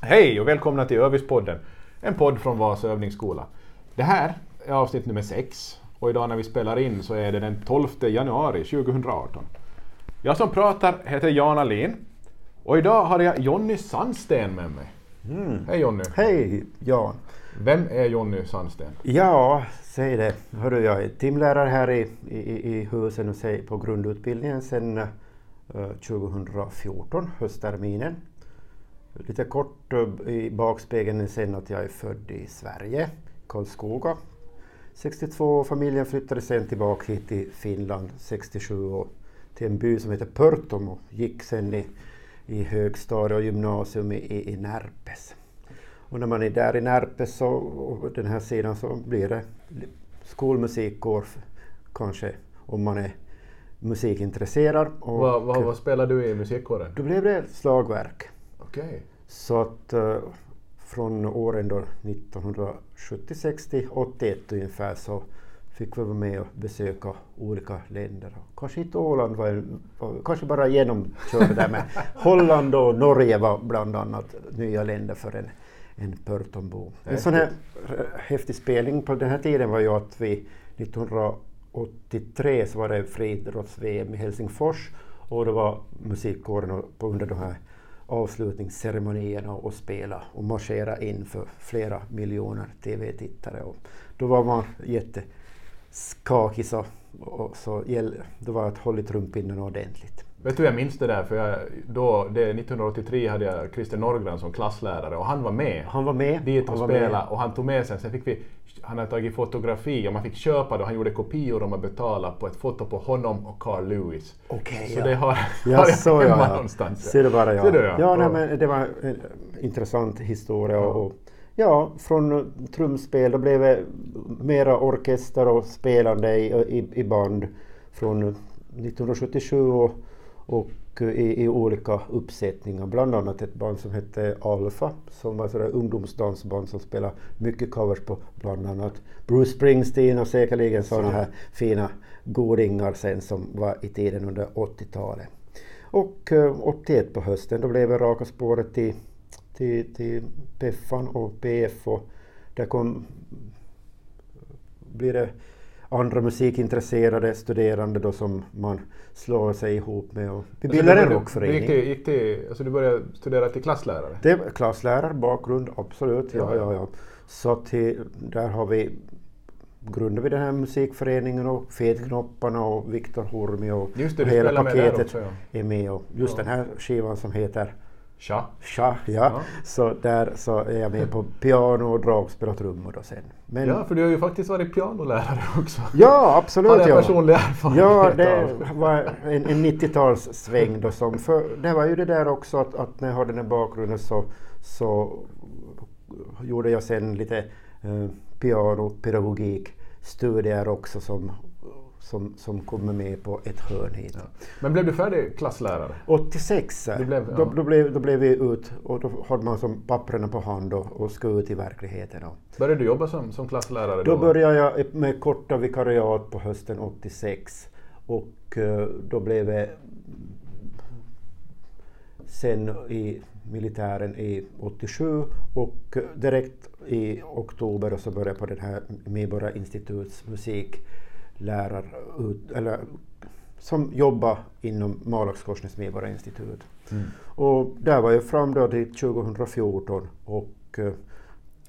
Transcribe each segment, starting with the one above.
Hej och välkomna till Övispodden, en podd från Vasa övningsskola. Det här är avsnitt nummer 6 och idag när vi spelar in så är det den 12 januari 2018. Jag som pratar heter Jan Alin och idag har jag Jonny Sandsten med mig. Mm. Hej Jonny! Hej Jan! Vem är Jonny Sandsten? Ja, säg det. Hörru, jag är timlärare här i, i, i husen och på grundutbildningen sedan uh, 2014, höstterminen. Lite kort uh, i bakspegeln sen att jag är född i Sverige, Karlskoga. 62 familjen flyttade sen tillbaka hit till Finland 67 och till en by som heter Pörtom och gick sen i, i högstadie och gymnasium i, i Närpes. Och när man är där i Närpes så, och den här sidan så blir det skolmusikkår kanske om man är musikintresserad. Och vad, vad, vad spelar du i musikkåren? Då blev det slagverk. Okay. Så att uh, från åren då 1976 till 81 ungefär så fick vi vara med och besöka olika länder. Kanske inte Åland var en, kanske bara genomkörde där men Holland och Norge var bland annat nya länder för en, en Pörtonbo. En sån här häftig spelning på den här tiden var ju att vi 1983 så var det friidrotts-VM i Helsingfors och det var musikkåren på under de här avslutningsceremonierna och spela och marschera in för flera miljoner TV-tittare. Och då var man jätteskakig så, och så då var att hålla i trumpinnen ordentligt. Vet du, jag minns det där, för jag, då, det, 1983 hade jag Christer Norgran som klasslärare och han var med. Han var med. Dit och spela och han tog med sig, sen fick vi, han hade tagit fotografi och man fick köpa det han gjorde kopior och man betalade på ett foto på honom och Carl Lewis. Okay, så ja. det har, ja, har jag så hemma ja. någonstans. Ser du bara ja. Ser du, ja. ja nej, men det var en intressant historia. Och, och, ja, från trumspel då blev det mera orkester och spelande i, i, i band från 1977 och och i, i, olika uppsättningar. Bland annat ett band som hette Alfa som var ett ungdomsdansband som spelade mycket covers på bland annat Bruce Springsteen och säkerligen sådana här fina godingar sen som var i tiden under 80-talet. Och eh, 81 på hösten då blev det raka spåret till, till, till Peffan och PF och där kom blir det andra musikintresserade studerande då som man slår sig ihop med och vi bildar en rockförening. Du, gick till, gick till, alltså du började studera till klasslärare? Det är klasslärarbakgrund, absolut. Ja, ja, ja. Så till, där har vi grundade vi den här musikföreningen och Fetknopparna och Viktor Hurmi och, just det, och hela med paketet också, ja. är med. Och just ja. den här skivan som heter Tja. Tja, ja. ja. Så där så är jag med på piano och dragspel och trummor då sen. Men, ja, för du har ju faktiskt varit pianolärare också. Ja, absolut. Har jag ja. personlig erfarenhet Ja, det var en, en 90-talssväng då som, för det var ju det där också att, att när jag hade den här bakgrunden så, så gjorde jag sen lite eh, pianopedagogik studier också som som, som kommer med på ett hörn hit. Ja. Men blev du färdig klasslärare? 86. Blev, ja. då, då, blev, då blev vi ut och då hade man som papperna på hand och, och ska ut i verkligheten. Började du jobba som, som klasslärare? Då, då började jag med korta vikariat på hösten 86 och då blev det sen i militären i 87 och direkt i oktober så började jag på den här Medborgarinstituts musik lärare eller, som jobbar inom Malakskorsnäs medborgarinstitut. Mm. Och där var jag fram då till 2014 och eh,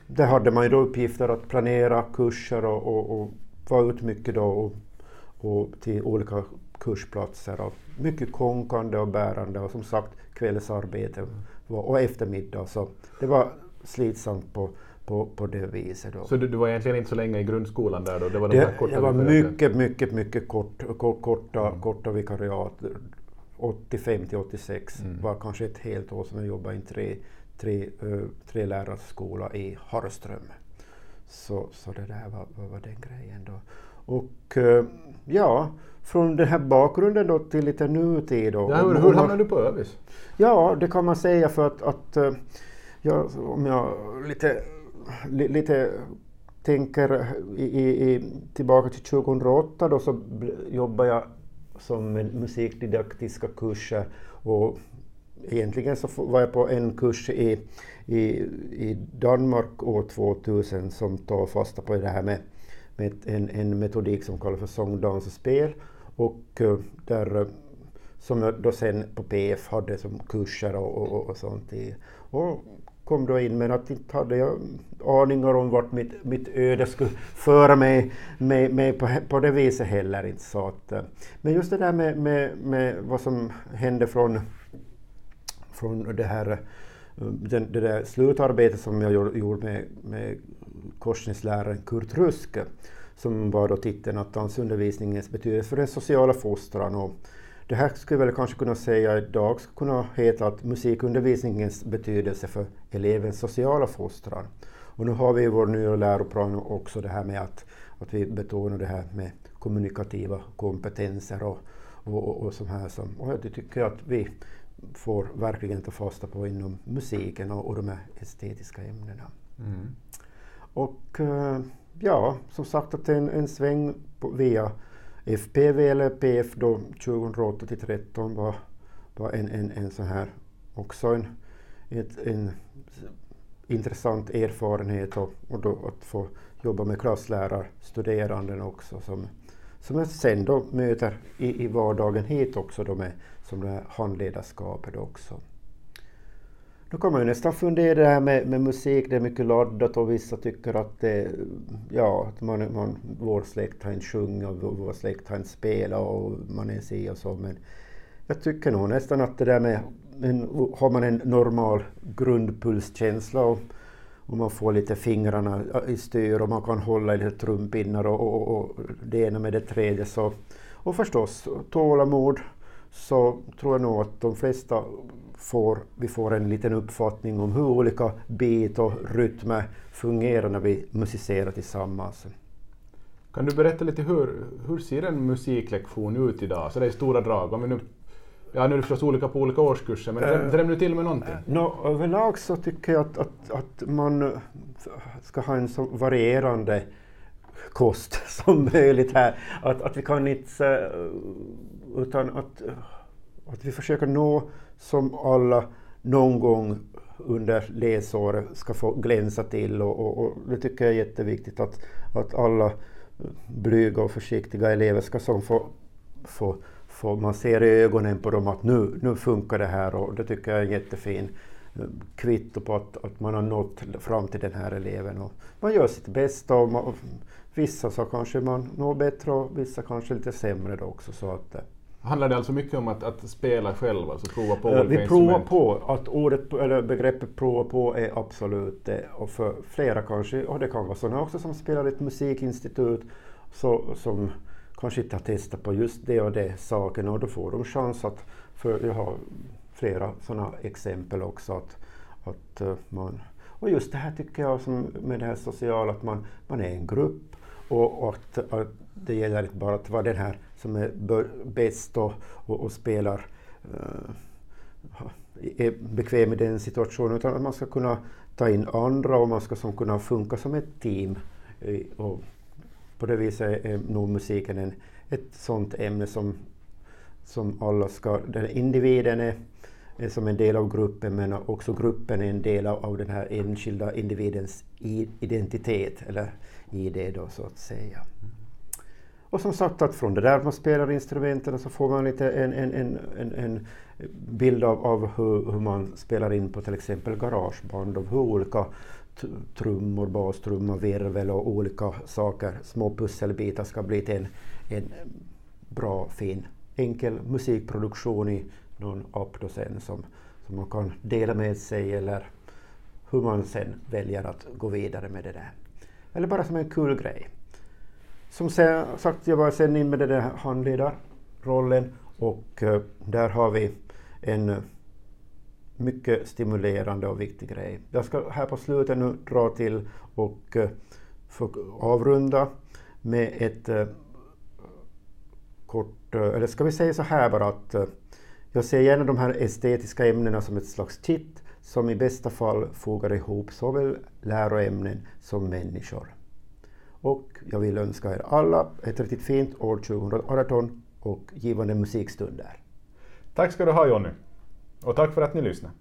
där hade man ju då uppgifter att planera kurser och, och, och vara ut mycket då och, och till olika kursplatser. Och mycket konkande och bärande och som sagt kvällsarbete och eftermiddag. Så det var slitsamt på på, på det viset. Då. Så du, du, var egentligen inte så länge i grundskolan där då? Det var, de det, det var mycket, mycket, mycket kort, kort, korta, mm. korta vikariat. 85 till 86 mm. var kanske ett helt år som jag jobbade i en tre, tre, uh, tre lärarskola i Harström. Så, så det där var, var, var den grejen då. Och uh, ja, från den här bakgrunden då till lite nutid. Då, ja, hur, hur hamnade du på ÖVIS? Ja, det kan man säga för att, att uh, om jag lite lite tänker i, i, tillbaka till 2008 då så jobbade jag som musikdidaktiska kurser och egentligen så var jag på en kurs i, i, i Danmark år 2000 som tar fasta på det här med, med en, en metodik som kallas för sång, dans och spel. Och eh, där, eh, som jag då sen på PF hade som kurser och, och, och sånt. I, och kom då in men att inte hade jag aningar om vart mitt, mitt öde skulle föra mig, mig, mig på, på det viset heller. Inte så att, eh. men just det där med, med, med vad som hände från, från det här eh, den, det där slutarbetet som jag gjorde med, med korsningsläraren Kurt Rusk, som var då titeln att dansundervisningens betydelse för den sociala fostran. Och det här skulle väl kanske kunna säga idag skulle kunna heta att musikundervisningens betydelse för elevens sociala fostran. Och nu har vi i vår nya läroplan också det här med att, att vi betonar det här med kommunikativa kompetenser och, och, och, och här som, och jag tycker att vi får verkligen ta fasta på inom musiken och, och de här estetiska ämnena. Mm. Och eh, ja, som sagt att en, en sväng på, via FPV eller PF då 2008 till 2013 var, var en, en, en sån här också en, ett, en intressant erfarenhet och, och då att få jobba med klasslärarstuderanden också som, som jag sen då möter i, i vardagen hit också då med som det här handledarskapet också. Då kan man ju nästan fundera det här med, med musik, det är mycket laddat och vissa tycker att det, ja, att man, man, vår släkt har inte sjungit och vår släkt har inte spelat och man är si och så. Men jag tycker nog nästan att det där med, men, har man en normal grundpulskänsla och, och man får lite fingrarna i styr och man kan hålla i lite trumpinnar och, och, och det ena med det tredje så, och förstås tålamod så tror jag nog att de flesta får, vi får en liten uppfattning om hur olika bit och rytmer fungerar när vi musicerar tillsammans. Kan du berätta lite hur, hur ser en musiklektion ut idag? Så det är stora drag. Om vi nu, ja, nu är det förstås olika på olika årskurser, men dräm nu till med någonting. Äh, no, överlag så tycker jag att, att, att man ska ha en så varierande kost som möjligt här. Att, att vi kan inte... Utan att, att vi försöker nå som alla någon gång under läsåret ska få glänsa till och, och, och, det tycker jag är jätteviktigt att, att alla blyga och försiktiga elever ska som få, få, få, man ser i ögonen på dem att nu, nu funkar det här och det tycker jag är en jättefin eh, kvitto på att, att man har nått fram till den här eleven. Och man gör sitt bästa och man, vissa så kanske man når bättre och vissa kanske lite sämre då också. Så att, eh, Handlar det alltså mycket om att, att spela själv, alltså prova på olika Vi provar på, att ordet, eller begreppet prova på är absolut det. Och för flera kanske, och det kan vara sådana också som spelar i ett musikinstitut, så, som kanske inte har testat på just det och det saken och då får de chans att, för jag har flera sådana exempel också, att, att eh, man, och just det här tycker jag som med det här sociala, att man, man är en grupp och, och att, att det gäller inte bara att vara den här som är bäst och, och, och spelar uh, är bekväm i den situationen, utan att man ska kunna ta in andra och man ska som kunna funka som ett team. Eh, och på det viset är nog musiken en, ett sådant ämne som, som alla ska... Den individen är, är som en del av gruppen men också gruppen är en del av, av den här enskilda individens identitet, eller ID då så att säga. Och som sagt att från det där man spelar instrumenten så får man lite en, en, en, en bild av, av hur, hur, man spelar in på till exempel garageband, och hur olika trummor, bastrummor, virvel och olika saker, små pusselbitar ska bli till en, en bra, fin, enkel musikproduktion i någon app då sen som, som man kan dela med sig eller hur man sen väljer att gå vidare med det där. Eller bara som en kul grej. Som sagt, jag var sen in med den där handledarrollen och eh, där har vi en eh, mycket stimulerande och viktig grej. Jag ska här på slutet nu dra till och eh, avrunda med ett kort, eller ska vi säga så här bara att jag ser gärna de här estetiska ämnena som ett slags kitt som i bästa fall fogar ihop såväl läroämnen som människor. Och jag vill önska er alla ett riktigt fint år 2018 och givande musikstunder. Tack ska du ha Jonny. Och tack för att ni lyssnade.